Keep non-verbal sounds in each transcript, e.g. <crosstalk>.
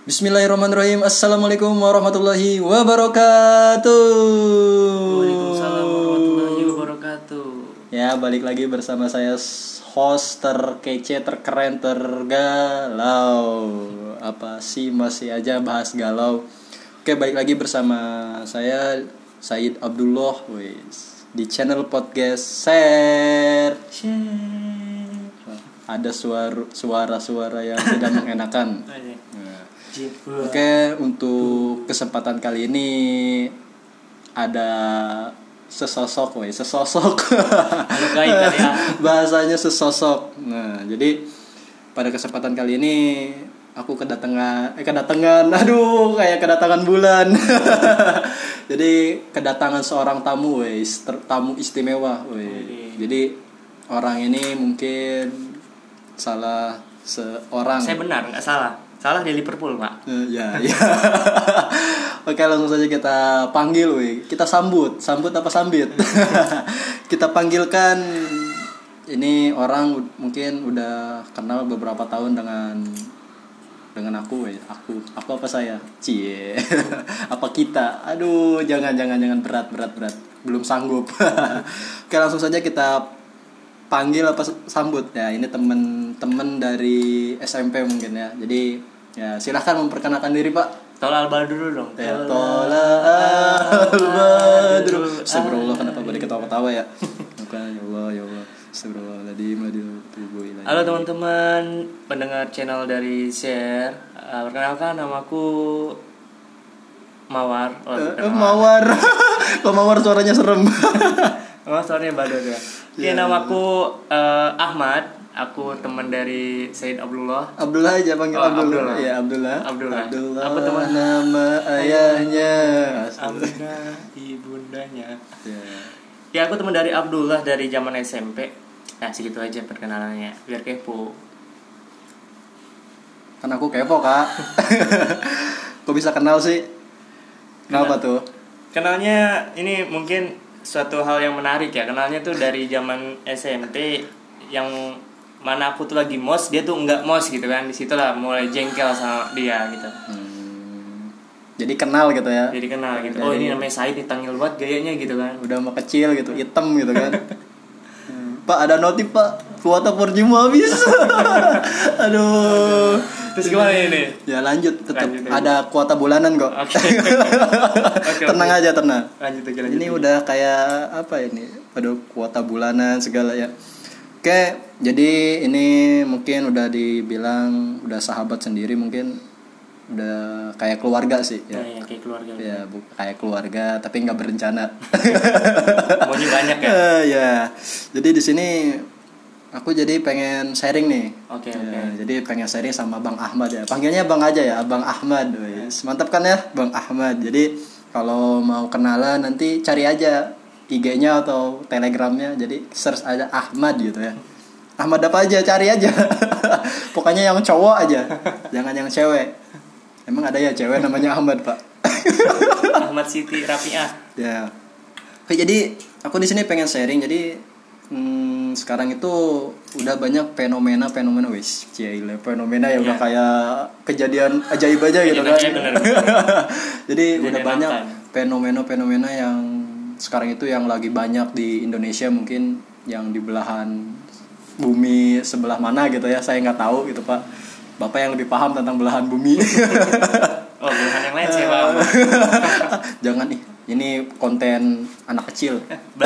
Bismillahirrahmanirrahim. Assalamualaikum warahmatullahi wabarakatuh. Waalaikumsalam warahmatullahi wabarakatuh. Ya, balik lagi bersama saya host terkece, terkeren, tergalau. Apa sih masih aja bahas galau. Oke, balik lagi bersama saya Said Abdullah wis di channel podcast Share. Ada suara suara-suara yang tidak mengenakan. Jin. Oke, untuk kesempatan kali ini ada sesosok, woi, sesosok. Ya. <laughs> Bahasanya sesosok. Nah, jadi pada kesempatan kali ini aku kedatangan eh kedatangan <laughs> aduh kayak kedatangan bulan. <laughs> jadi kedatangan seorang tamu, woi, tamu istimewa, woi. Wih. Jadi orang ini mungkin salah seorang Saya benar, nggak salah. Salah di Liverpool, Pak. Eh, ya, ya. <laughs> Oke, langsung saja kita panggil, weh. Kita sambut, sambut apa sambit? <laughs> kita panggilkan ini orang mungkin udah kenal beberapa tahun dengan dengan aku, weh. Aku, aku apa saya? Cie. <laughs> apa kita? Aduh, jangan jangan jangan berat berat berat. Belum sanggup. Oke, langsung saja kita panggil apa sambut. Ya ini temen-temen dari SMP mungkin ya. Jadi ya silahkan memperkenalkan diri pak. Tolal Albal dulu dong. ya tola albadru. Astagfirullah kenapa boleh ketawa-ketawa ya? Bukan ya Allah ya Allah. Astagfirullahaladzim. Halo teman-teman pendengar channel dari Share. Eh, perkenalkan namaku Mawar. Oh, eh, mawar. <laughs> Kok mawar suaranya serem? <laughs> Oh, soalnya badut ya. Oke, Iya. namaku eh, Ahmad. Aku teman dari Said Abdullah. Abdullah aja panggil Oh, Abdullah. Abdullah. ya Abdullah Abdullah. Abdullah Apa teman? nama ayahnya Abunda ibundanya. Ya. Ya aku teman dari Abdullah dari zaman SMP. Nah segitu aja perkenalannya biar kepo. Kan aku kepo kak <laughs> Kok bisa kenal sih? Kenapa tuh? Kenalnya ini mungkin suatu hal yang menarik ya. Kenalnya tuh dari zaman SMP yang mana aku tuh lagi mos dia tuh nggak mos gitu kan. Di situlah mulai jengkel sama dia gitu. Hmm, jadi kenal gitu ya. Jadi kenal gitu. Oh ini namanya Said nih tangil banget gayanya gitu kan. Udah mau kecil gitu, hitam gitu kan. Hmm, <laughs> Pak ada notif pak Kuota 4G mau habis <laughs> Aduh terus gimana ini Ya lanjut tetap Lanjut. Ada kuota bulanan kok. Oke, <laughs> <laughs> Tenang aja tenang lanjut lanjut Ini aja. udah kayak apa ini? Aduh kuota bulanan segala ya. Oke, jadi ini mungkin udah dibilang udah sahabat sendiri mungkin udah kayak keluarga sih Nah, ya. ya kayak keluarga Ya, bu- kayak keluarga tapi nggak berencana. maunya banyak ya Eh, ya. Jadi di sini aku jadi pengen sharing nih. Oke, Ya, oke. Jadi pengen sharing sama Bang Ahmad ya. Panggilnya Bang aja ya, Bang Ahmad. Wes, Mantap kan ya, Bang Ahmad. Jadi kalau mau kenalan nanti cari aja IG-nya atau Telegramnya. Jadi search aja Ahmad gitu ya. Ahmad apa aja cari aja. <laughs> Pokoknya yang cowok aja. Jangan yang cewek. Emang ada ya cewek namanya Ahmad, Pak? <laughs> Ahmad Siti Rafiah Ya. Oke, jadi aku di sini pengen sharing. Jadi hmm, sekarang itu udah banyak fenomena-fenomena wis, cile fenomena ya udah Ya. kayak kejadian ajaib aja gitu kan. Bener. <laughs> jadi Kejadian udah banyak makan. fenomena-fenomena yang sekarang itu yang lagi banyak di Indonesia mungkin yang di belahan bumi sebelah mana gitu ya. Saya nggak tahu gitu, Pak. Bapak yang lebih paham tentang belahan bumi. oh belahan yang lain sih paham <laughs> <laughs> Jangan nih, ini konten anak kecil. <laughs>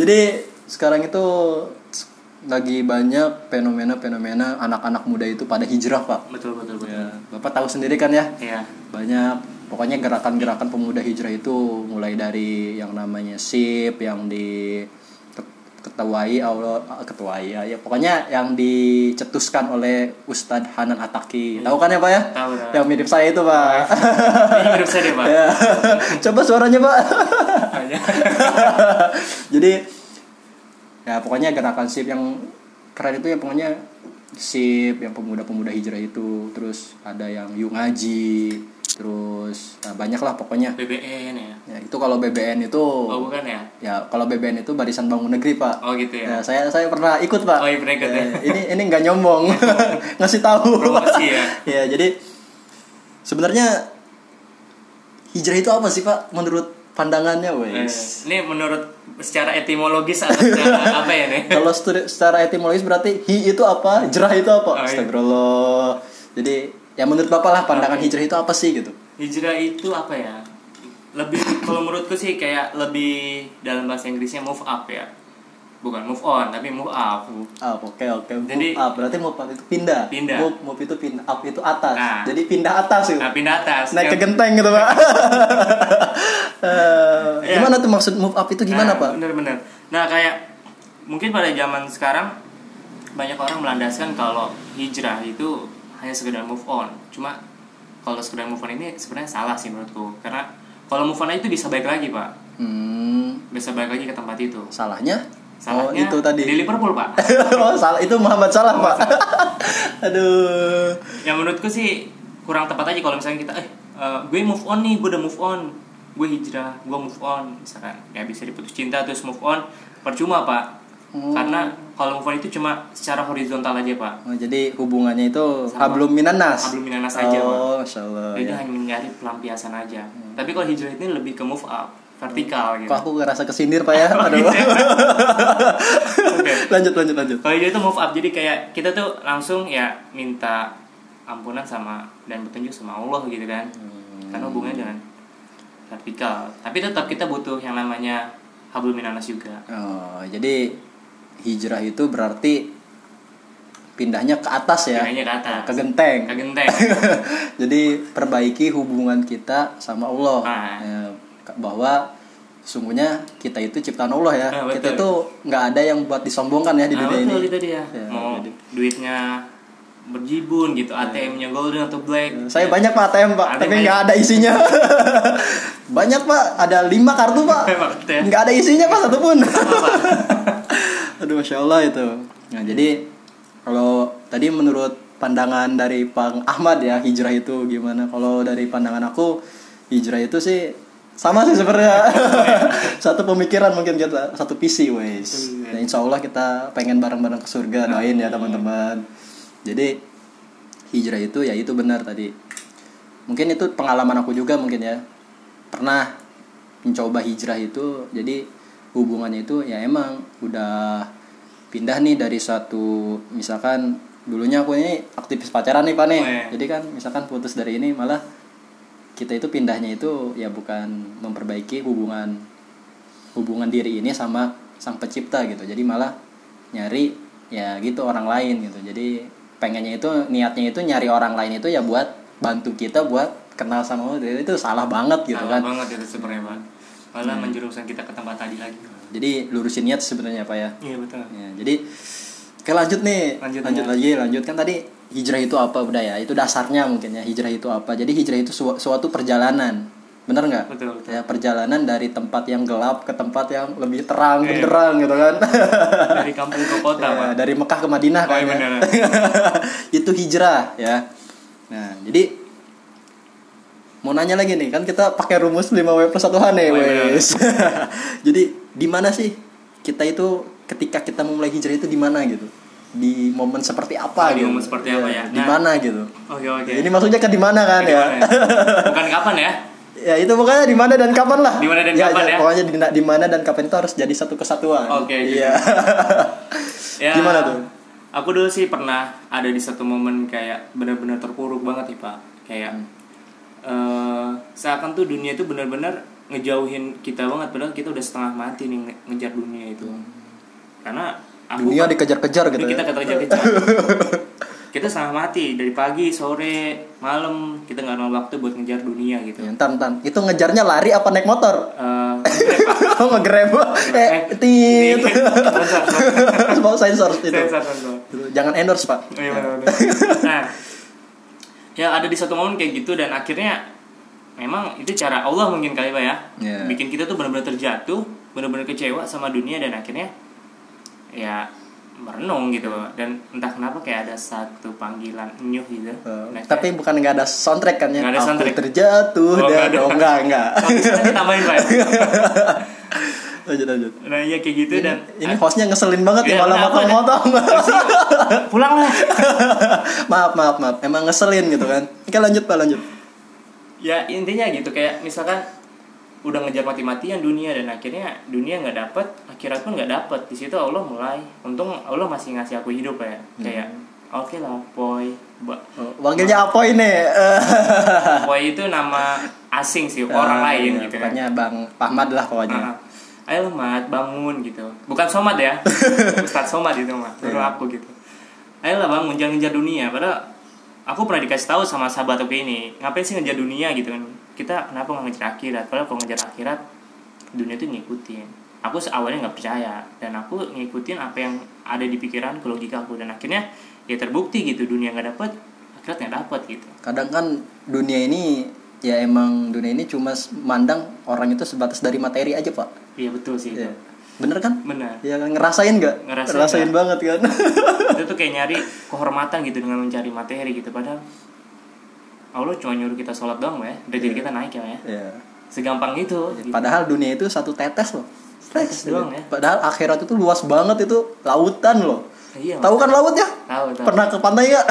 Jadi sekarang itu lagi banyak fenomena-fenomena anak-anak muda itu pada hijrah pak. betul betul betul Ya, bapak tahu sendiri kan ya Iya. banyak pokoknya gerakan-gerakan pemuda hijrah itu mulai dari yang namanya sip yang di ketuai Allah ketuai ya, ya. Pokoknya yang dicetuskan oleh Ustadz Hanan Ataki. Tahu kan ya pak ya? Tahu, tahu. yang mirip saya itu pak. Ini mirip saya deh pak. <laughs> Ya. coba suaranya pak. <laughs> Jadi ya pokoknya gerakan sip yang keren itu ya pokoknya sip yang pemuda-pemuda hijrah itu. Terus ada yang yuk ngaji terus nah, banyak lah pokoknya BBN ya ya itu kalau BBN itu oh bukan ya ya kalau BBN itu barisan bangun negeri pak oh gitu ya Ya, saya saya pernah ikut pak. Oh, iya, pernah ikut, ya. ini ini nggak nyombong, <laughs> ngasih tahu. Promosi ya. <laughs> ya jadi sebenarnya hijrah itu apa sih pak? Menurut pandangannya, Eh, wes. ini menurut secara etimologis atau secara <laughs> apa ya nih Kalau secara etimologis berarti hi itu apa, jerah itu apa? Oh, iya. Astagfirullah. Jadi ya menurut bapak lah pandangan Oke. hijrah itu apa sih gitu? hijrah itu apa ya lebih kalau menurutku sih kayak lebih dalam bahasa Inggrisnya move up ya bukan move on tapi move up Ah, oke oke. Move Jadi- up berarti move up itu pindah. Pindah. Move, move itu pindah, up itu atas. Nah. Jadi pindah atas gitu. nah pindah atas naik ke genteng gitu pak <laughs> Eh, Ya. gimana tuh maksud move up itu gimana Nah, pak bener-bener nah kayak mungkin pada zaman sekarang banyak orang melandaskan kalau hijrah itu hanya sekedar move on. Cuma kalau sekedar move on ini sebenarnya salah sih menurutku. Karena kalau move on itu bisa balik lagi pak. Hmm, bisa balik lagi ke tempat itu. Salahnya? Oh salahnya itu tadi. di Liverpool pak. <laughs> Oh salah. Itu Muhammad salah pak. <laughs> Aduh. Yang menurutku sih kurang tepat aja kalau misalnya kita eh eh, gue move on nih gue udah move on. Gue hijrah gue move on. Misalkan ya bisa diputus cinta terus move on. Percuma pak Hmm. karena kalau move on itu cuma secara horizontal aja pak Oh, jadi hubungannya itu Sama. hablum minanas Hablum minanas aja, Pak. oh masya Allah jadi ya. hanya mencari pelampiasan aja tapi kalau hijrah ini lebih ke move up vertikal gitu kok aku ngerasa kesindir pak ya Oh, <laughs> aduh? Oke. <laughs> lanjut lanjut lanjut kalau hijrah itu move up jadi kayak kita tuh langsung ya minta ampunan sama dan petunjuk sama Allah gitu kan Hmm. karena hubungannya dengan vertikal tapi tetap kita butuh yang namanya hablum minanas juga oh jadi hijrah itu berarti pindahnya ke atas ya Pindahnya ke atas. ke genteng ke genteng <laughs> Jadi perbaiki hubungan kita sama Allah. Ah. Ya, bahwa sungguhnya kita itu ciptaan Allah ya. Ah, kita itu nggak ada yang buat disombongkan ya di nah, dunia betul ini. itu dia Ya, mau jadi- duitnya berjibun gitu ATM-nya golden atau black Saya banyak pak ATM pak, ATM tapi nggak ada isinya. <laughs> banyak pak, ada lima kartu pak, ya? nggak ada isinya pak satupun. <laughs> Aduh masya Allah itu. Nah jadi kalau tadi menurut pandangan dari Pak Ahmad ya hijrah itu gimana? Kalau dari pandangan aku hijrah itu sih sama sih sebenarnya <laughs> satu pemikiran mungkin kita satu visi wes. Iya. Nah, insya Allah kita pengen bareng-bareng ke surga doain ya teman-teman. Jadi hijrah itu ya itu benar tadi. Mungkin itu pengalaman aku juga mungkin ya pernah mencoba hijrah itu jadi hubungannya itu ya emang udah pindah nih dari satu misalkan dulunya aku ini aktivis pacaran nih pak nih. Oh, iya. jadi kan misalkan putus dari ini malah kita itu pindahnya itu ya bukan memperbaiki hubungan hubungan diri ini sama sang pencipta gitu. Jadi malah nyari ya gitu orang lain gitu. Jadi pengennya itu niatnya itu nyari orang lain itu ya buat bantu kita buat kenal sama itu salah banget gitu Salah kan. Hmm. banget itu sebenarnya malah menjerumuskan kita ke tempat tadi lagi. Jadi lurusin niat sebenarnya pak ya? Iya betul. Ya, jadi oke lanjut nih. Lanjut, lanjut, ya. lagi lanjut. Kan tadi hijrah itu apa udah ya? Itu dasarnya mungkin ya hijrah itu apa. Jadi hijrah itu su- suatu perjalanan. Bener nggak? Betul, betul. ya perjalanan dari tempat yang gelap ke tempat yang lebih terang Iya. benderang gitu kan? <laughs> Dari kampung ke kota Ya, pak. dari Mekah ke Madinah Oh, kan iya ya. bener. <laughs> itu hijrah ya. Nah jadi mau nanya lagi nih kan kita pakai rumus 5W plus 1 H nih Oh, iya wes <laughs> jadi di mana sih kita itu ketika kita memulai hijrah itu di mana gitu di momen seperti apa Oh, di gitu momen seperti apa ya? di Nah. mana gitu oke oke ini maksudnya ke di mana kan Di ya ya? bukan kapan ya <laughs> ya itu pokoknya di mana dan kapan lah Di mana dan kapan ya? pokoknya di, di mana dan kapan itu harus jadi satu kesatuan Oke, gitu. iya <laughs> Ya, Gimana tuh? Aku dulu sih pernah ada di satu momen kayak benar-benar terpuruk banget nih pak. Kayak Hmm. Eh seakan tuh dunia itu benar-benar ngejauhin kita banget padahal kita udah setengah mati nih nge- ngejar dunia itu. Karena aku dunia dikejar-kejar gitu Dunia kita ya kejar-kejar. <laughs> kita setengah mati dari pagi, sore, malam kita nggak ada waktu buat ngejar dunia gitu. Ya, entar, entar. Itu ngejarnya lari apa naik motor? Eh, Pak. <laughs> Oh, nge-grab. Eh, Eh, tit. Mau <laughs> sensor itu. Sensor, sensor. Jangan endorse, Pak. Oh, iya, nah, ya ada di satu momen kayak gitu dan akhirnya memang itu cara Allah mungkin kali pak ya, Iya. bikin kita tuh benar-benar terjatuh, benar-benar kecewa sama dunia dan akhirnya ya merenung gitu dan entah kenapa kayak ada satu panggilan nyuh gitu Uh, Nah, tapi bukan nggak ada soundtrack kan ya ada aku soundtrack. terjatuh Oh, dan ada. oh enggak enggak kayak- oh, bisa ditambahin pak ya? <laughs> lanjut lanjut. Nah iya kayak gitu dan ini hostnya ngeselin banget ya Iya, malah kenapa? motong-motong pulang lah. <laughs> Maaf maaf maaf. Emang ngeselin gitu kan. Oke lanjut pak lanjut. Ya intinya gitu kayak misalkan udah ngejar mati-matian dunia dan akhirnya dunia nggak dapet akhirat pun nggak dapet. Di situ Allah mulai. Untung Allah masih ngasih aku hidup ya. Kayak oke lah boy Ba- Oh, panggilnya apa ini boy itu nama asing sih <laughs> orang Ah, lain iya, gitu kan pokoknya bang Ahmad lah pokoknya. Ah, ayo mat bangun gitu. Bukan somat ya. <laughs> Ustadz somat itu mah baru Iya. aku gitu. Ayolah bangun jangan ngejar dunia. Padahal aku pernah dikasih tahu sama sahabat aku ini ngapain sih ngejar dunia? Gitu kan. Kita kenapa nggak ngejar akhirat? Padahal kalau ngejar akhirat dunia itu ngikutin. Aku awalnya nggak percaya dan aku ngikutin apa yang ada di pikiran logika aku dan akhirnya ya terbukti gitu dunia nggak dapet akhirat nggak dapet gitu. Kadang kan dunia ini ya emang dunia ini cuma mandang orang itu sebatas dari materi aja pak. Iya betul sih itu. Iya. bener kan? Benar ya ngerasain nggak? Ngerasain ngerasain nggak? banget kan? <laughs> Itu tuh kayak nyari kehormatan gitu dengan mencari materi gitu. Padahal Allah cuma nyuruh kita sholat doang ya derajat kita naik ya ya ya. segampang itu. Gitu. padahal dunia itu satu tetes loh. Tetes doang ya. padahal akhirat itu luas banget itu lautan loh iya tahu kan laut ya tahu tahu. Pernah ke pantai nggak?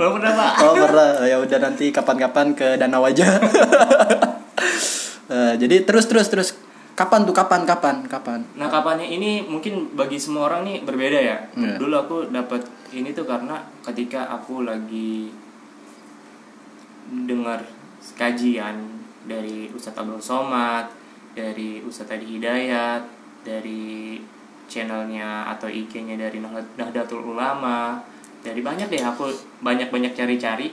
Belum pernah pak. Oh pernah. Ya udah nanti kapan-kapan ke danau aja. <laughs> Eh, jadi terus terus terus. Kapan tuh? Kapan kapan kapan? Nah kapannya ini mungkin bagi semua orang nih berbeda ya. Iya. dulu aku dapat ini tuh karena ketika aku lagi dengar kajian dari Ustadz Abdul Somad dari Ustadz Adi Hidayat dari channelnya atau IG-nya dari Nah- Nahdlatul Ulama dari banyak deh aku banyak-banyak cari-cari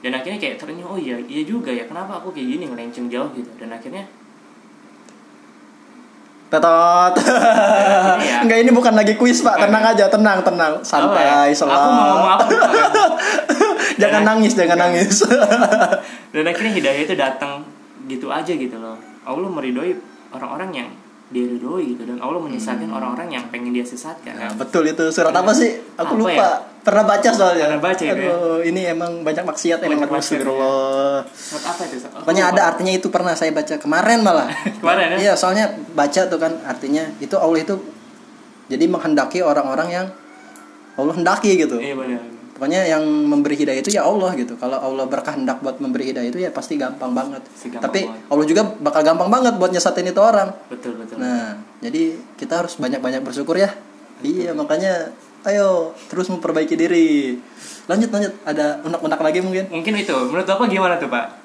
dan akhirnya kayak ternyata oh iya iya juga ya kenapa aku kayak gini ngelenceng jauh gitu dan akhirnya Tetot. Iya. Enggak <laughs> ini bukan lagi kuis Pak, tenang aja, tenang, tenang, santai, Apa ya? selalu. aku mau ngomong apa <laughs> jangan nangis, jangan nangis. dan akhirnya hidayah itu datang gitu aja gitu loh Allah meridoi orang-orang yang dia ridhoi gitu dan Allah menyesatkan orang-orang yang pengen dia sesatkan Nah, betul itu surat apa sih? Aku Apa lupa. ya? Pernah baca soalnya. Pernah baca ya? Aduh, ini emang banyak maksiat emang Banyak maksiat, Astagfirullah. Surat apa itu? Aku Pokoknya lupa. ada artinya itu pernah saya baca kemarin malah. <laughs> Kemarin ya? Iya, soalnya baca tuh kan artinya itu Allah itu jadi menghendaki orang-orang yang Allah hendaki gitu. Iya benar. Pokoknya yang memberi hidayah itu ya Allah gitu. Kalau Allah berkehendak buat memberi hidayah itu ya pasti gampang banget. Segampang Tapi banget. Allah juga bakal gampang banget buat nyesatin itu orang. Betul betul. Nah, jadi kita harus banyak-banyak bersyukur ya. Iya, makanya ayo terus memperbaiki diri. Lanjut lanjut, ada unak-unak lagi mungkin? Mungkin itu menurut Bapak gimana tuh, Pak?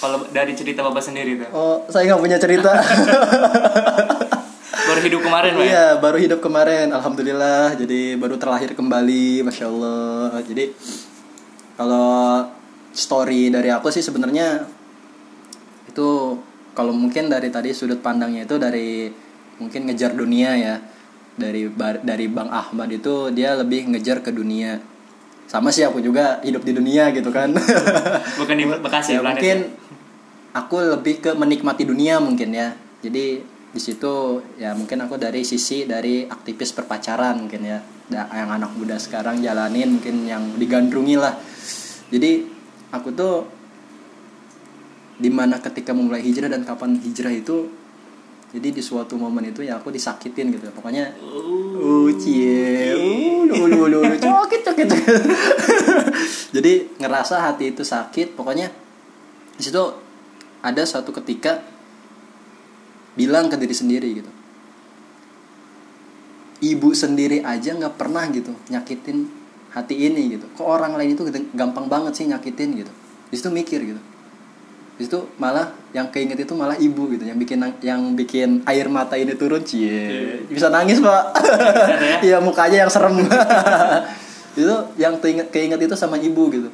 Kalau dari cerita Bapak sendiri tuh. Oh, saya nggak punya cerita. <laughs> Hidup kemarin, ya? Iya, baru hidup kemarin, alhamdulillah. Jadi baru terlahir kembali, masya Allah. Jadi kalau story dari aku sih sebenarnya itu kalau mungkin dari tadi sudut pandangnya itu dari mungkin ngejar dunia ya. Dari dari Bang Ahmad itu dia lebih ngejar ke dunia. Sama sih aku juga hidup di dunia gitu kan. <laughs> Bukan di Bekasi ya, mungkin aku lebih ke menikmati dunia mungkin ya jadi di situ ya mungkin aku dari sisi dari aktivis perpacaran mungkin ya. Yang anak muda sekarang jalanin mungkin yang digandrungi lah. Jadi aku tuh di mana ketika memulai hijrah dan kapan hijrah itu jadi di suatu momen itu ya aku disakitin gitu. Pokoknya uh uh cokit cokit. <laughs> jadi ngerasa hati itu sakit. Pokoknya di situ ada suatu ketika bilang ke diri sendiri gitu. Ibu sendiri aja nggak pernah gitu nyakitin hati ini gitu. Kok orang lain itu gampang banget sih nyakitin gitu. Di situ mikir gitu. Di situ malah yang keinget itu malah ibu gitu yang bikin yang bikin air mata ini turun cie. Bisa nangis pak. Ya? <laughs> iya mukanya yang serem. <laughs> Itu yang keinget keinget itu sama ibu gitu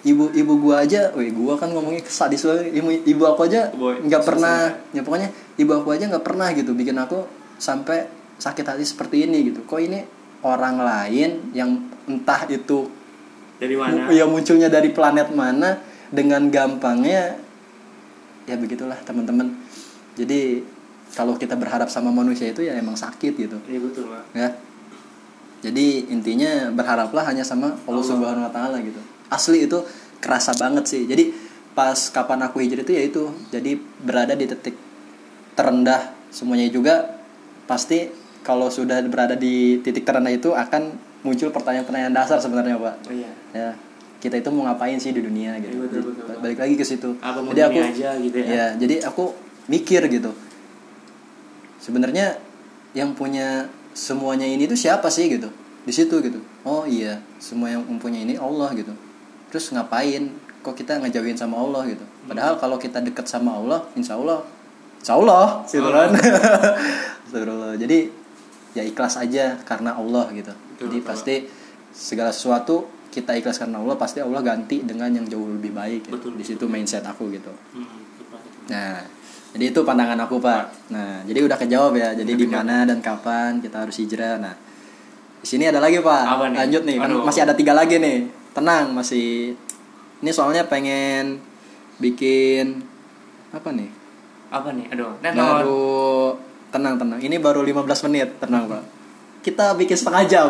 ibu ibu gua aja, weh gua kan ngomongnya sadis banget. Ibu, ibu aku aja nggak pernah, ya pokoknya ibu aku aja nggak pernah gitu bikin aku sampai sakit hati seperti ini gitu. Kok ini orang lain yang entah itu Dari mana? ya munculnya dari planet mana dengan gampangnya ya begitulah teman-teman. Jadi kalau kita berharap sama manusia itu ya emang sakit gitu Iya betul, Pak. ya jadi intinya berharaplah hanya sama Allah Subhanahu Wa Taala gitu asli itu kerasa banget sih. Jadi pas kapan aku hijrah itu ya itu. Jadi berada di titik terendah semuanya juga. Pasti kalau sudah berada di titik terendah itu akan muncul pertanyaan-pertanyaan dasar sebenarnya pak. Oh iya. ya kita itu mau ngapain sih di dunia gitu. Iya, betul, betul, betul. balik lagi ke situ. Mau jadi aku aja gitu ya? ya jadi aku mikir gitu. Sebenarnya yang punya semuanya ini tuh siapa sih gitu? Di situ gitu. Oh iya semua yang mempunyai ini Allah gitu terus ngapain kok kita ngejauhin sama Allah gitu padahal kalau kita dekat sama Allah insya Allah insya Allah gitu kan <laughs> Astagfirullah. jadi ya ikhlas aja karena Allah gitu Betul, jadi betul. pasti segala sesuatu kita ikhlas karena Allah pasti Allah ganti dengan yang jauh lebih baik gitu. Betul, di situ mindset aku gitu Hmm. Nah, jadi itu pandangan aku pak. Nah, jadi udah kejawab ya. Jadi di mana dan kapan kita harus hijrah. Nah, di sini ada lagi pak. Apa nih? Lanjut nih, kan masih ada tiga lagi nih. Tenang, masih. Ini soalnya pengen bikin apa nih? Apa nih? Aduh. Nah, Baru tenang tenang. Ini baru 15 menit. Tenang pak. Kita bikin setengah jam.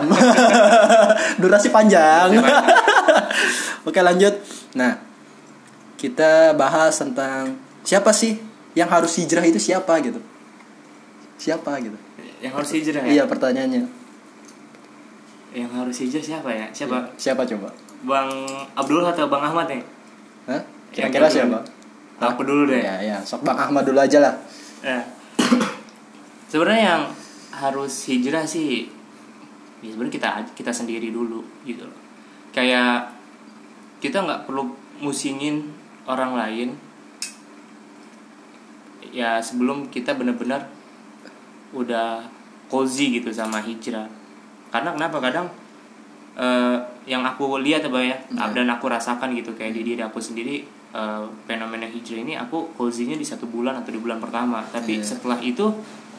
<laughs> Durasi panjang. <laughs> Oke lanjut. Nah, kita bahas tentang siapa sih yang harus hijrah itu siapa gitu? Siapa gitu? yang harus hijrah ya? Iya pertanyaannya. Yang harus hijrah siapa ya? Siapa? Siapa coba? Bang Abdul atau Bang Ahmad nih? Hah? Kira-kira siapa? Aku dulu deh. Ya, ya. Sok Bang Ahmad dulu aja lah. Eh. <coughs> sebenarnya yang harus hijrah sih ya sebenarnya kita kita sendiri dulu gitu loh kayak kita nggak perlu musingin orang lain ya sebelum kita benar-benar udah cozy gitu sama hijrah karena kenapa kadang eh, yang aku lihat apa ya dan aku rasakan gitu kayak di diri aku sendiri eh, fenomena hijrah ini aku cozy-nya di satu bulan atau di bulan pertama tapi Iya. setelah itu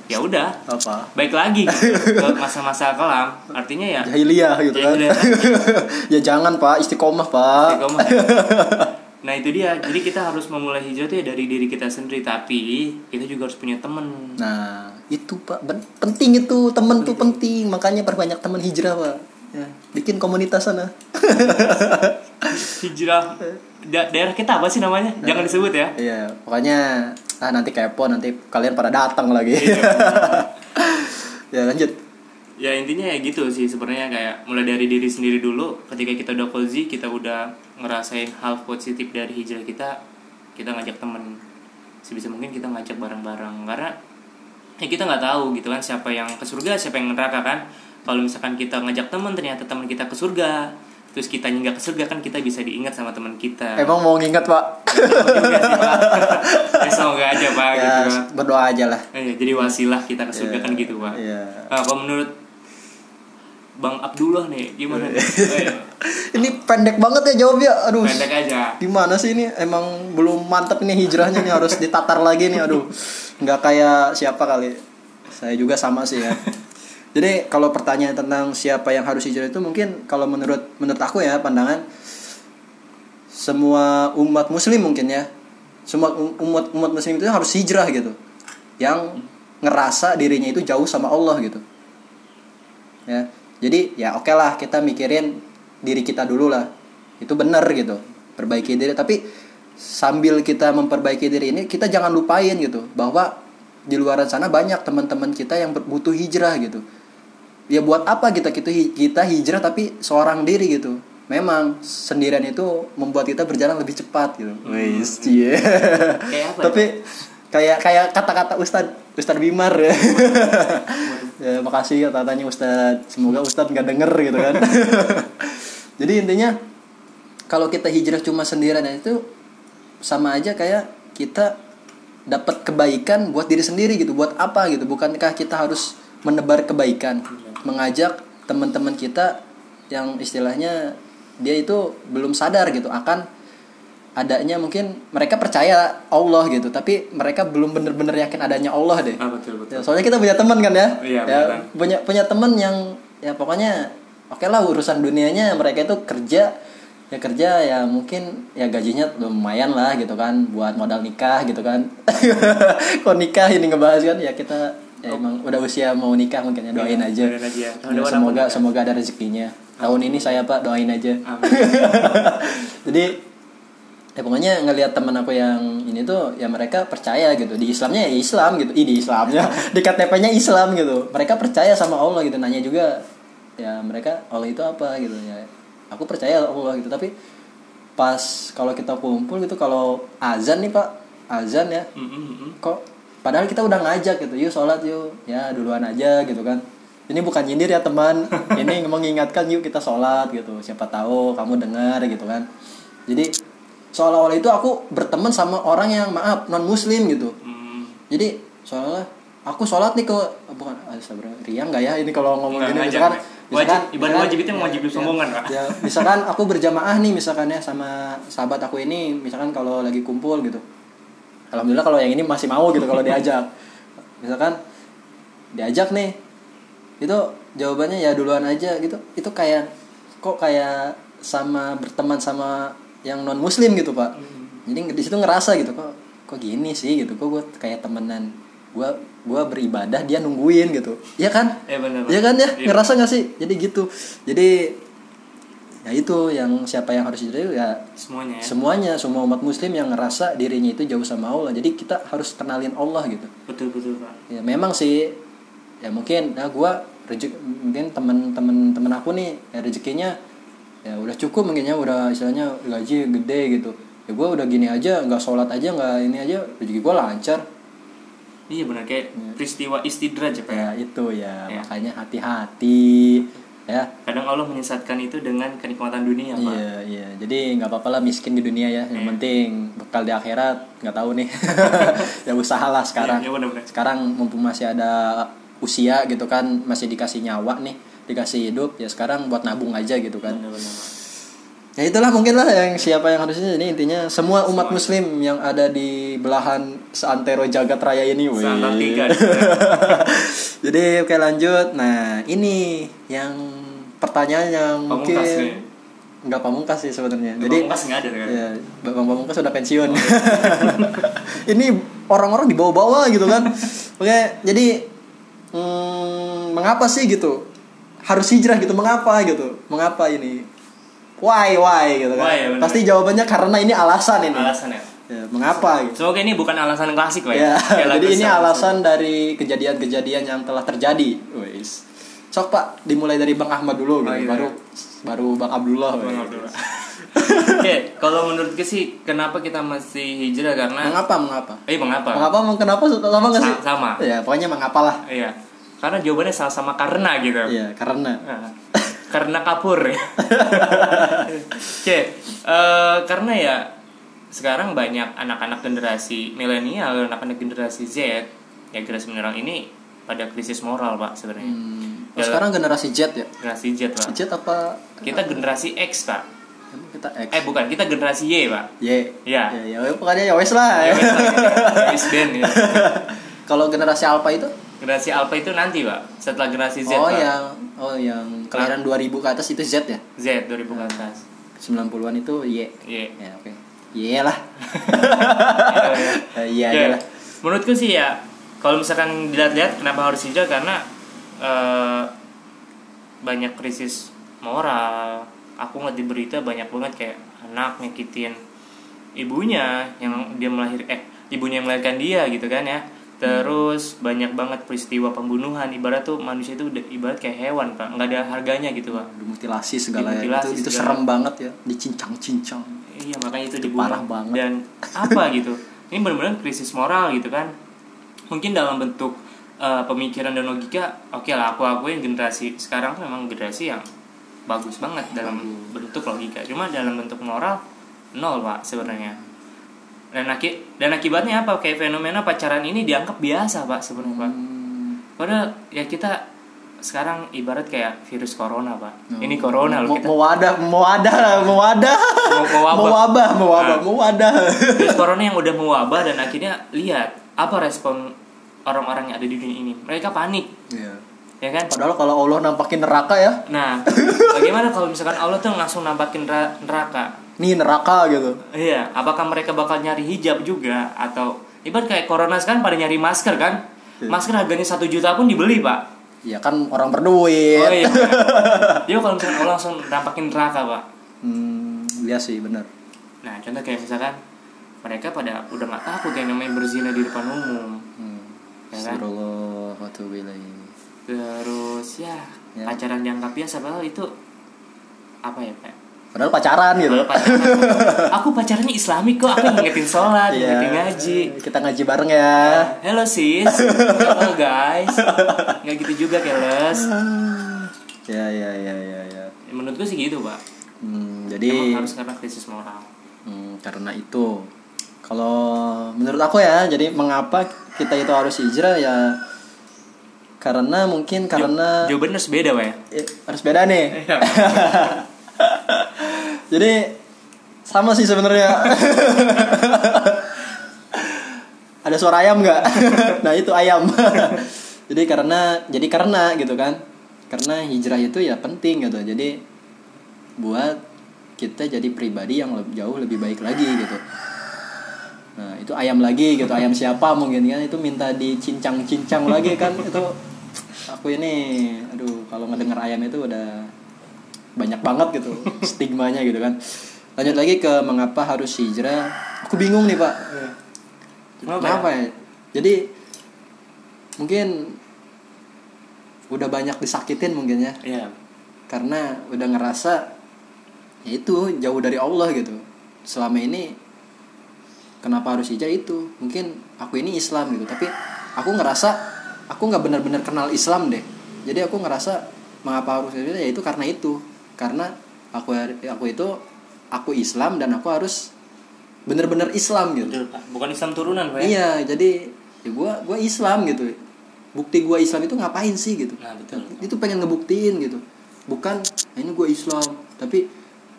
ya udah Apa? baik lagi gitu, <laughs> ke masa-masa kelam artinya ya Jahiliyah gitu kan. Jahiliyah <laughs> ya jangan Pak, istiqomah Pak. Istiqomah. <laughs> Nah itu dia, jadi kita harus memulai hijrah tuh ya dari diri kita sendiri Tapi kita juga harus punya temen Nah, itu Pak, penting itu, temen tuh penting. Makanya perbanyak teman hijrah, Pak. Ya, bikin komunitas sana. Hijrah. Da- daerah kita apa sih namanya? Jangan disebut ya. Iya, pokoknya ah nanti kepo nanti kalian pada datang lagi. <laughs> ya, lanjut. Ya intinya ya gitu sih sebenarnya kayak mulai dari diri sendiri dulu. Ketika kita udah cozy, kita udah ngerasain hal positif dari hijrah kita Kita ngajak temen. Sebisa mungkin kita ngajak bareng-bareng. Karena ya kita nggak tahu gitu kan siapa yang ke surga siapa yang neraka kan kalau misalkan kita ngajak teman ternyata teman kita ke surga terus kita nggak ke surga kan kita bisa diingat sama teman kita Emang mau nginget, Pak? Sih, Pak. <laughs> ya semoga aja pak ya, gitu Pak. berdoa aja lah. Eh, jadi wasilah kita ke surga Iya, kan gitu pak Iya. Nah, kalau menurut Bang Abdullah nih gimana nih? <laughs> Ini pendek banget ya jawabnya. Aduh. pendek aja Gimana sih ini? Emang belum mantep ini hijrahnya nih harus ditatar lagi nih. Aduh. nggak kayak siapa kali. Saya juga sama sih ya. <laughs> Jadi kalau pertanyaan tentang siapa yang harus hijrah itu mungkin kalau menurut menurut aku ya pandangan semua umat muslim mungkin ya. Semua um- umat umat muslim itu harus hijrah gitu. Yang ngerasa dirinya itu jauh sama Allah gitu. Ya. Jadi ya oke lah kita mikirin diri kita dulu lah. Itu benar gitu. Perbaiki diri tapi sambil kita memperbaiki diri ini kita jangan lupain gitu bahwa di luar sana banyak teman-teman kita yang butuh hijrah gitu ya buat apa kita kita kita hijrah tapi seorang diri gitu? Memang sendirian itu membuat kita berjalan lebih cepat gitu. Wis. Kayak apa ya? tapi kayak kayak kata-kata Ustad Ustad Bimar. Ya <laughs> ya makasih ya katanya Ustad. Semoga Ustad nggak denger gitu kan. <laughs> Jadi intinya kalau kita hijrah cuma sendirian itu sama aja kayak kita dapat kebaikan buat diri sendiri gitu. Buat apa gitu? Bukankah kita harus menebar kebaikan mengajak teman-teman kita yang istilahnya dia itu belum sadar gitu akan adanya mungkin mereka percaya Allah gitu tapi mereka belum bener-bener yakin adanya Allah deh. Ah betul betul. Ya, soalnya kita punya teman kan ya? Iya, ya beneran. punya punya teman yang ya pokoknya oke lah urusan dunianya mereka itu kerja ya kerja ya mungkin ya gajinya lumayan lah gitu kan buat modal nikah gitu kan. <laughs> Kok nikah ini ngebahas kan? Ya kita ya emang udah usia mau nikah mungkin ya doain aja. Doain aja. Ya, semoga semoga ada rezekinya. Tahun ini saya Pak doain aja. Amin. <laughs> Jadi ya pokoknya ngelihat teman aku yang ini tuh ya mereka percaya gitu di Islamnya ya Islam gitu Ih, di Islamnya <laughs> di KTP-nya Islam gitu mereka percaya sama Allah gitu nanya juga ya mereka Allah itu apa gitu ya aku percaya Allah gitu tapi pas kalau kita kumpul gitu kalau azan nih pak azan ya mm, mm. kok padahal kita udah ngajak gitu yuk sholat yuk. Ya duluan aja gitu kan. Ini bukan nyindir ya teman. <laughs> Ini mengingatkan yuk kita sholat gitu. Siapa tahu kamu dengar gitu kan. Jadi seolah-olah itu aku berteman sama orang yang maaf non muslim gitu. Mm. jadi soalnya aku sholat nih ke bukan sabar ria nggak ya ini kalau ngomong gini misalkan Pak. Wajib- ibadah wajib itu ya, ya, sombongan, Pak. ya, misalkan aku berjamaah nih misalkan ya sama sahabat aku ini misalkan kalau lagi kumpul gitu alhamdulillah kalau yang ini masih mau gitu kalau diajak. Misalkan diajak nih itu jawabannya ya duluan aja gitu. Itu kayak kok kayak sama berteman sama yang non muslim gitu pak. Jadi di situ ngerasa gitu kok kok gini sih gitu kok gue kayak temenan. Gue gue beribadah dia nungguin gitu. Iya kan? Benar. Iya kan ya? Iya. ngerasa gak sih? Jadi gitu. Jadi ya itu yang siapa yang harus hijrah ya Semuanya ya. semuanya. Semua umat muslim yang ngerasa dirinya itu jauh sama Allah. Jadi kita harus kenalin Allah gitu. Betul betul Pak. ya memang sih. Ya mungkin. Ya gua rezeki mungkin teman-teman teman aku nih ya rezekinya ya udah cukup mungkin ya. Udah istilahnya gaji gede gitu. Ya gua udah gini aja nggak sholat aja nggak ini aja rezeki gua lancar. Iya benar. Kayak peristiwa istidraj ya Pak. ya itu ya, Ya. makanya hati-hati ya Kadang Allah menyesatkan itu dengan kenikmatan dunia Pak. Iya iya jadi nggak apa-apa lah miskin di dunia ya yang Iya. penting bekal di akhirat nggak tahu nih <laughs> ya usahalah sekarang Iya, iya, benar-benar. sekarang mumpung masih ada usia gitu kan masih dikasih nyawa nih dikasih hidup ya sekarang buat nabung aja gitu kan Benar-benar, Pak. Ya itulah mungkin lah yang siapa yang harusnya ini intinya semua umat muslim yang ada di belahan seantero jagat raya ini <laughs> jadi oke lanjut. Nah ini yang pertanyaan yang mungkin nih. nggak pamungkas sih sebenarnya. Jadi Pamungkas nggak ada kan? ya bang pamungkas sudah pensiun. <laughs> Ini orang-orang dibawa-bawa gitu kan. Oke jadi hmm, mengapa sih gitu? Harus hijrah gitu mengapa gitu? Mengapa ini why why gitu kan Why, ya, pasti jawabannya karena ini alasan ini Alasan ya. Ya, mengapa gitu Semoga ini bukan alasan klasik Pak ya <laughs> lagu jadi ini alasan dari kejadian-kejadian yang telah terjadi wes sok pak dimulai dari bang Ahmad dulu gitu. Oh, iya. baru baru bang Abdullah Bang. Abdullah. <laughs> Oke, kalau menurutku sih kenapa kita mesti hijrah karena mengapa mengapa eh mengapa? mengapa Meng- kenapa sama nggak sih Sa- sama. ya pokoknya mengapa lah Iya. Karena jawabannya sama-sama karena gitu. iya karena Nah, <laughs> karena kapur. <laughs> Oke, eh, karena ya sekarang banyak anak-anak generasi milenial, anak-anak generasi Z, ya generasi milenial ini pada krisis moral pak sebenarnya. Hmm, oh, Ya. sekarang generasi Z ya Generasi Z pak. Z apa Kita generasi X pak. Emang kita X Eh bukan, kita generasi Y pak. Y Iya. ya, ya, pokoknya ya wes lah Ya, wes lah, <laughs> band, gitu. kalau generasi Alpha itu Generasi Alpha itu nanti pak, setelah generasi Z oh pak. yang oh yang kelahiran 2000 ke atas itu Z ya Z 2000 ke atas. 90-an itu Y Y. ya oke Y lah Iya, iya. Eh, Iya Ya, lah Menurutku sih ya, kalau misalkan dilihat-lihat kenapa harus hijrah karena eh, banyak krisis moral. Aku ngeliat di berita banyak banget kayak anak nyakitin ibunya yang dia melahir eh ibunya yang melahirkan dia gitu kan ya. Terus banyak banget peristiwa pembunuhan ibarat tuh manusia itu ibarat kayak hewan pak nggak ada harganya gitu pak dimutilasi segala ya Dimutilasi itu, itu segala. serem banget ya dicincang-cincang Iya makanya itu, Itu dibunuh. parah banget. Dan apa <laughs> gitu? Ini benar-benar krisis moral gitu kan? Mungkin dalam bentuk uh, pemikiran dan logika, oke lah aku akuin generasi sekarang tuh memang generasi yang bagus banget dalam bentuk logika. Cuma dalam bentuk moral nol pak sebenarnya. Dan aki dan akibatnya apa? Kayak fenomena pacaran ini dianggap biasa pak sebenarnya pak. Hmm. Padahal ya kita sekarang ibarat kayak virus corona pak. Ini corona loh mau, kita. mau wadah mau mau Mau- mau wabah. mau wabah mau wabah Ah. mau wadah virus corona yang udah mewabah dan akhirnya lihat apa respon orang-orang yang ada di dunia ini mereka panik Iya. ya kan padahal kalau Allah nampakin neraka ya nah <laughs> bagaimana kalau misalkan Allah tuh langsung nampakin nera- neraka nih neraka gitu. Iya apakah mereka bakal nyari hijab juga? Atau ibarat kayak corona sekarang pada nyari masker kan? Masker harganya satu juta pun dibeli pak. Ya kan orang berduit. Oh iya. <laughs> Dia kalau misalkan Allah langsung nampakin neraka pak. Hmm, iya sih benar. Nah contoh kayak misalkan mereka pada udah nggak takut yang namanya berzina di depan umum. Hmm. Ya kan? Terus ya, Ya. pacaran dianggap biasa padahal itu apa ya pak padahal pacaran gitu Padahal pacaran, <laughs> aku pacarannya islami kok aku ngingetin sholat Iya. ngingetin ngaji kita ngaji bareng ya Hello sis, halo guys, nggak gitu juga keles. <sighs> ya ya ya ya ya Menurut gue sih gitu pak. hmm, Emang jadi harus karena krisis moral. hmm, karena itu kalau menurut aku ya jadi mengapa kita itu harus hijrah ya karena mungkin karena Jawabannya harus beda pak ya. Eh, harus beda nih <laughs> <laughs> <laughs> jadi sama sih sebenarnya. <laughs> Ada suara ayam nggak? <laughs> Nah itu ayam. Jadi karena jadi karena gitu kan. Karena hijrah itu ya penting gitu. Jadi buat kita jadi pribadi yang lebih jauh lebih baik lagi gitu. Nah itu ayam lagi gitu. Ayam siapa mungkin kan? Itu minta dicincang-cincang lagi kan. Itu aku ini aduh kalau ngedenger ayam itu udah banyak banget gitu <laughs> stigmanya gitu kan. Lanjut lagi ke mengapa harus hijrah. Aku bingung nih pak. Kenapa, kenapa ya? Jadi mungkin udah banyak disakitin mungkin ya. Iya. karena udah ngerasa ya itu jauh dari Allah gitu. Selama ini kenapa harus hijrah itu? Mungkin aku ini Islam gitu tapi aku ngerasa aku nggak benar-benar kenal Islam deh. Jadi aku ngerasa mengapa harus hijrah? Ya itu karena itu karena aku aku itu aku Islam dan aku harus bener-bener Islam gitu Betul, Pak. Bukan Islam turunan pak ya. iya jadi ya gua gua Islam gitu bukti gua Islam itu ngapain sih gitu Nah betul. itu pengen ngebuktiin gitu bukan "Ah, ini gue Islam tapi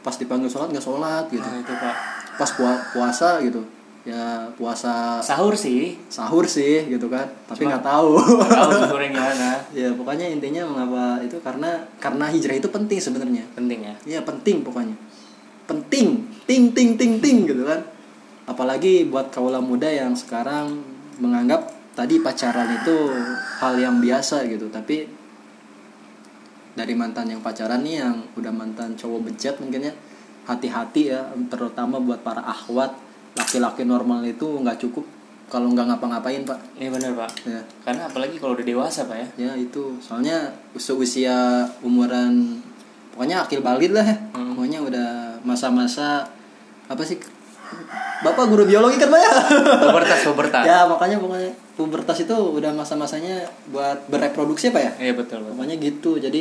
pas dipanggil sholat nggak sholat gitu Nah itu pak. pas pua- puasa gitu ya puasa Sahur sih. sahur sih gitu kan. Tapi nggak tahu. Tahu sahurnya gimana? <laughs> ya pokoknya intinya mengapa itu karena karena hijrah itu penting sebenarnya. Penting ya. Iya penting pokoknya. Penting. Ting ting ting ting gitu kan. Apalagi buat kaula muda yang sekarang menganggap tadi pacaran itu hal yang biasa gitu. Tapi dari mantan yang pacaran nih yang udah mantan cowok bejat mungkin ya hati-hati ya terutama buat para akhwat laki-laki normal itu nggak cukup kalau nggak ngapa-ngapain pak Iya benar pak. ya Karena apalagi kalau udah dewasa pak ya. ya itu soalnya usia usia umuran pokoknya akil balik lah ya Hmm. pokoknya udah masa-masa apa sih bapak guru biologi kan pak ya Pubertas pubertas. ya makanya pokoknya pubertas itu udah masa-masanya buat bereproduksi pak ya Iya betul betul. pokoknya gitu jadi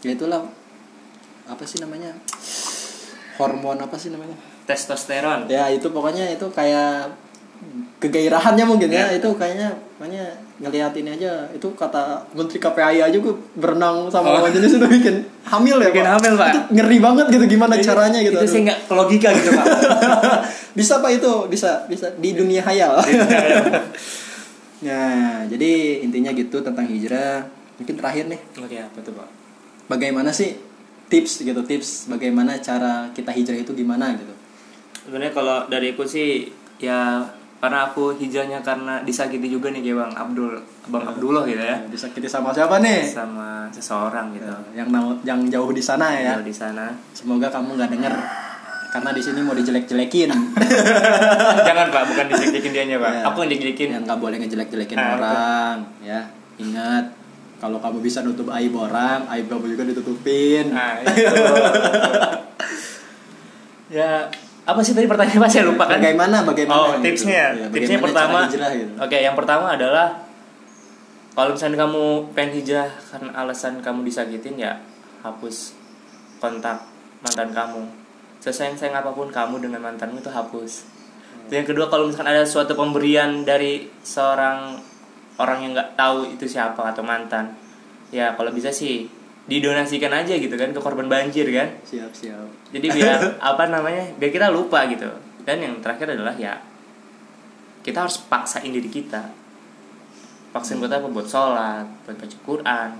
ya itulah apa sih namanya hormon apa sih namanya Testosteron. ya itu pokoknya itu kayak kegairahannya mungkin ya, Ya. itu kayaknya makanya ngelihat ini aja itu kata menteri KPI aja gue berenang sama Oh. jenis itu bikin hamil ya Bikin Pak. hamil, Pak. itu ngeri banget gitu gimana caranya gitu Itu sih nggak logika gitu pak. <laughs> bisa pak itu bisa bisa di dunia hayal nah <laughs> jadi intinya gitu tentang hijrah mungkin terakhir nih Oke apa tuh pak? bagaimana sih tips gitu tips bagaimana cara kita hijrah itu gimana gitu Sebenarnya kalau dari aku sih ya karena aku hijrahnya karena disakiti juga nih kayak bang Abdul, bang Abdullah gitu ya, disakiti sama siapa nih sama seseorang gitu. yang nau- yang jauh di sana ya Jauh di sana. semoga kamu nggak denger karena di sini mau dijelek-jelekin <laughs> Jangan pak, bukan dijelek-jelekin dianya pak. Ya. Aku yang dijelek-jelekin. yang nggak boleh ngejelek-jelekin Nah, orang ya ingat kalau kamu bisa nutup aib orang aib kamu juga ditutupin Nah itu. <laughs> ya apa sih tadi pertanyaan <laughs> saya lupa kan? bagaimana bagaimana Oh gitu. tipsnya, Ya, tipsnya bagaimana pertama. hijrah gitu. Oke yang pertama adalah kalau misalnya kamu pengen hijrah karena alasan kamu disakitin ya hapus kontak mantan kamu. Sesayang sayang apa pun kamu dengan mantanmu itu hapus. Yang kedua kalau misalkan ada suatu pemberian dari seorang orang yang nggak tahu itu siapa atau mantan, ya kalau bisa sih didonasikan aja gitu kan ke korban banjir kan. Siap siap. Jadi biar <laughs> apa namanya biar kita lupa gitu. Dan yang terakhir adalah ya kita harus paksain diri kita. Paksain buat apa? Buat sholat buat baca Quran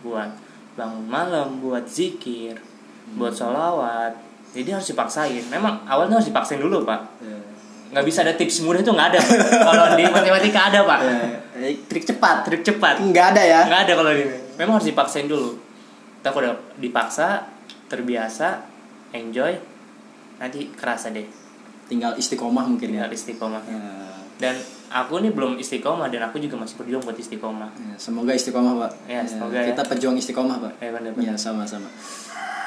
buat bangun malam buat zikir buat sholawat. Jadi harus dipaksain. Memang awalnya harus dipaksain dulu pak. Ya. nggak bisa ada tips mudah itu nggak ada Pak. <laughs> kalau di matematika ada pak. Ya, Eh, trik cepat. Trik cepat. Nggak ada ya. Nggak ada kalau gini memang harus dipaksain dulu kita udah dipaksa terbiasa enjoy nanti kerasa deh. Tinggal istiqomah mungkin ya. Tinggal istiqomah. Ya, dan aku nih belum istiqomah dan aku juga masih berjuang buat istiqomah. Ya, semoga istiqomah pak. Ya, semoga ya. kita pejuang istiqomah pak. Eh bener ya sama-sama.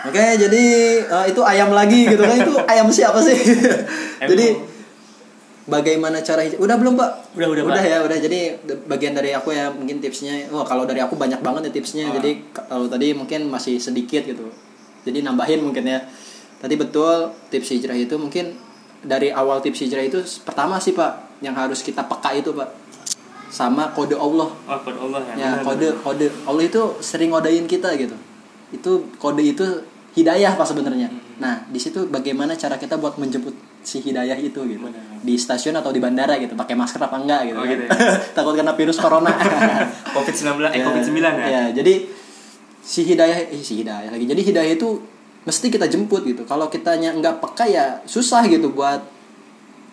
Oke jadi eh, itu ayam lagi gitu kan. Itu ayam siapa sih? <laughs> Jadi bagaimana cara hij- udah belum pak Udah, udah, udah Pak. ya udah. Jadi bagian dari aku ya mungkin tipsnya. Wah kalau dari aku banyak banget ya tipsnya. Ah. jadi kalau tadi mungkin masih sedikit gitu. Jadi nambahin mungkin ya. Tadi betul tips hijrah itu mungkin dari awal tips hijrah itu pertama sih pak yang harus kita peka itu pak. Sama kode Allah. Oh pada Allah ya, ya kode kode. Allah itu sering ngodain kita gitu. Itu kode itu hidayah pak sebenarnya. Nah di situ bagaimana cara kita buat menjemput si hidayah itu gitu? Di stasiun atau di bandara gitu pakai masker apa enggak gitu, Oh, kan. gitu ya. <laughs> takut kena virus corona. <laughs> Covid 19 eh covid 9 ya, ya jadi si hidayah eh, si hidayah lagi. Jadi hidayah itu mesti kita jemput gitu. Kalau kitanya nggak peka ya susah gitu buat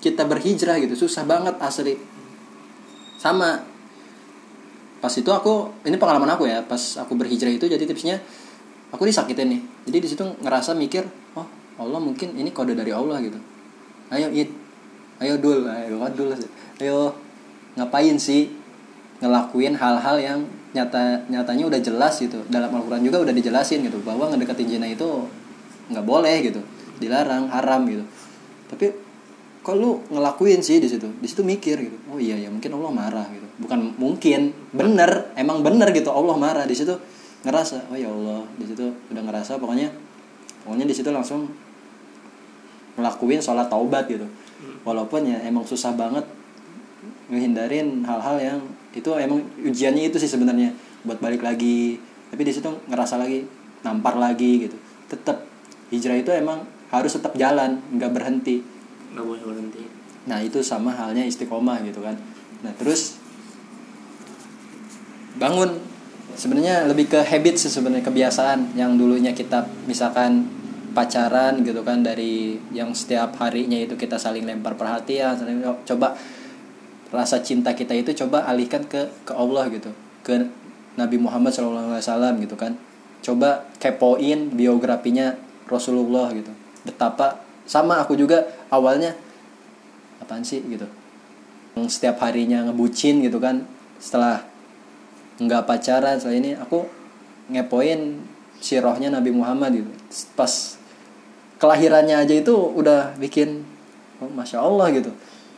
kita berhijrah gitu. Susah banget asli. Sama. Pas itu aku ini pengalaman aku ya pas aku berhijrah itu jadi tipsnya aku disakitin nih. Jadi di situ ngerasa mikir oh Allah mungkin ini kode dari Allah gitu. Ayo id. Ayo dul. Ayo what dul ayo ngapain sih ngelakuin hal-hal yang nyata nyatanya udah jelas gitu. Dalam Al-Quran juga udah dijelasin gitu. Bahwa ngedeketin zina itu nggak boleh gitu. Dilarang haram gitu. Tapi kok lu ngelakuin sih di situ? Di situ mikir gitu. Oh iya ya mungkin Allah marah gitu. Bukan mungkin bener emang bener gitu Allah marah. Di situ ngerasa oh ya Allah di situ udah ngerasa pokoknya pokoknya di situ langsung ngelakuin sholat taubat gitu. Walaupun ya emang susah banget ngehindarin hal-hal yang itu emang ujiannya itu sih sebenarnya buat balik lagi. Tapi di situ ngerasa lagi nampar lagi gitu. Tetap hijrah itu emang harus tetap jalan nggak berhenti. Nggak boleh berhenti. Nah itu sama halnya istiqomah gitu kan. Nah terus bangun sebenarnya lebih ke habit sih sebenarnya kebiasaan yang dulunya kita misalkan pacaran gitu kan dari yang setiap harinya itu kita saling lempar perhatian saling coba rasa cinta kita itu coba alihkan ke ke Allah gitu ke Nabi Muhammad SAW gitu kan. Coba kepoin biografinya Rasulullah gitu. Betapa sama aku juga awalnya apaan sih gitu. Setiap harinya ngebucin gitu kan setelah nggak pacaran setelah ini aku ngepoin sirohnya Nabi Muhammad gitu. Pas kelahirannya aja itu udah bikin oh, masya Allah gitu.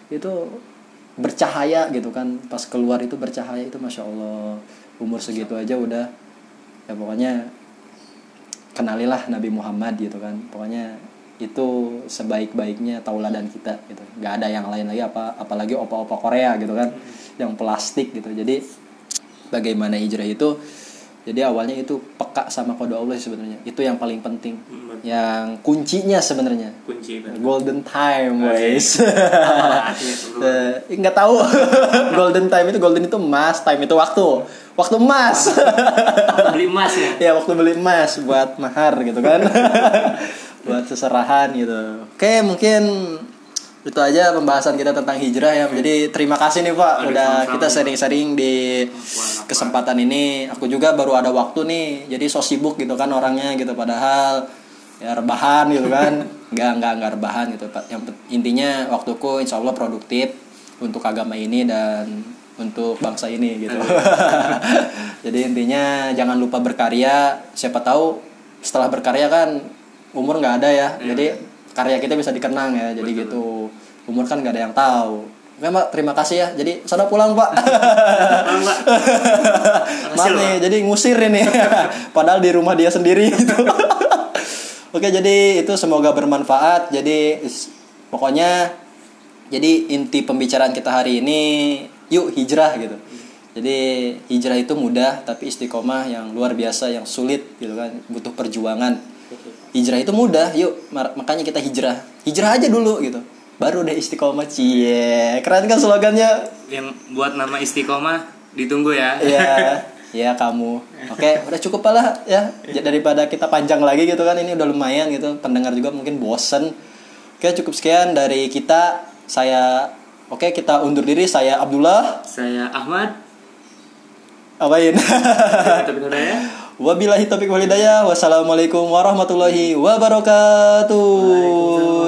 Itu bercahaya gitu kan. Pas keluar itu bercahaya itu masya Allah. Umur segitu aja udah ya pokoknya kenalilah Nabi Muhammad gitu kan. Pokoknya itu sebaik-baiknya tauladan kita gitu. Nggak ada yang lain lagi apa apalagi opa-opa Korea gitu kan. Yang plastik gitu. Jadi bagaimana hijrah itu jadi awalnya itu peka sama kode Allah sebenarnya. Itu yang paling penting Hmm, yang kuncinya sebenarnya. Kunci golden time guys. Tuh, <laughs> bro? Eh, nggak tahu. <laughs> Golden time itu golden itu emas time itu waktu. Waktu emas. Beli emas ya? <laughs> Ya waktu beli emas buat mahar gitu kan. Buat seserahan gitu. Oke mungkin itu aja pembahasan kita tentang hijrah ya. Jadi terima kasih nih pak. Aduh, udah sama-sama, kita sering-sering di kesempatan ini. Aku juga baru ada waktu nih. Jadi so sibuk gitu kan orangnya gitu. Padahal ya rebahan gitu kan. <laughs> Nggak nggak nggak rebahan gitu pak. Yang intinya waktuku insya Allah produktif untuk agama ini dan untuk bangsa ini gitu. <laughs> Jadi intinya jangan lupa berkarya. Siapa tahu setelah berkarya kan umur nggak ada ya. Jadi karya kita bisa dikenang ya jadi gitu umur kan nggak ada yang tahu Oke mbak, terima kasih ya. Jadi sana pulang pak. Pulang, Pak. <laughs> Maaf nih, jadi ngusir ini. <laughs> Padahal di rumah dia sendiri gitu. <laughs> Oke, jadi itu semoga bermanfaat. Jadi pokoknya jadi inti pembicaraan kita hari ini yuk hijrah gitu. Jadi hijrah itu mudah tapi istiqomah yang luar biasa yang sulit gitu kan, butuh perjuangan. Hijrah itu mudah, yuk makanya kita hijrah. Hijrah aja dulu gitu. Baru deh istiqomah cie. Keren kan slogannya? yang buat nama istiqomah ditunggu ya Iya, <laughs> ya kamu. Oke, udah cukup lah ya. Daripada kita panjang lagi gitu kan ini udah lumayan gitu. Pendengar juga mungkin bosen. Oke, cukup sekian dari kita. Saya Oke, kita undur diri. Saya Abdullah. saya Ahmad Apain? Ya. <laughs> Wabillahi taufiq wal hidayah. Wassalamualaikum warahmatullahi wabarakatuh.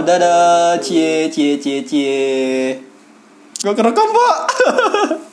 Dadah. Cie cie cie cie. Gua kerekam, Pak. <laughs>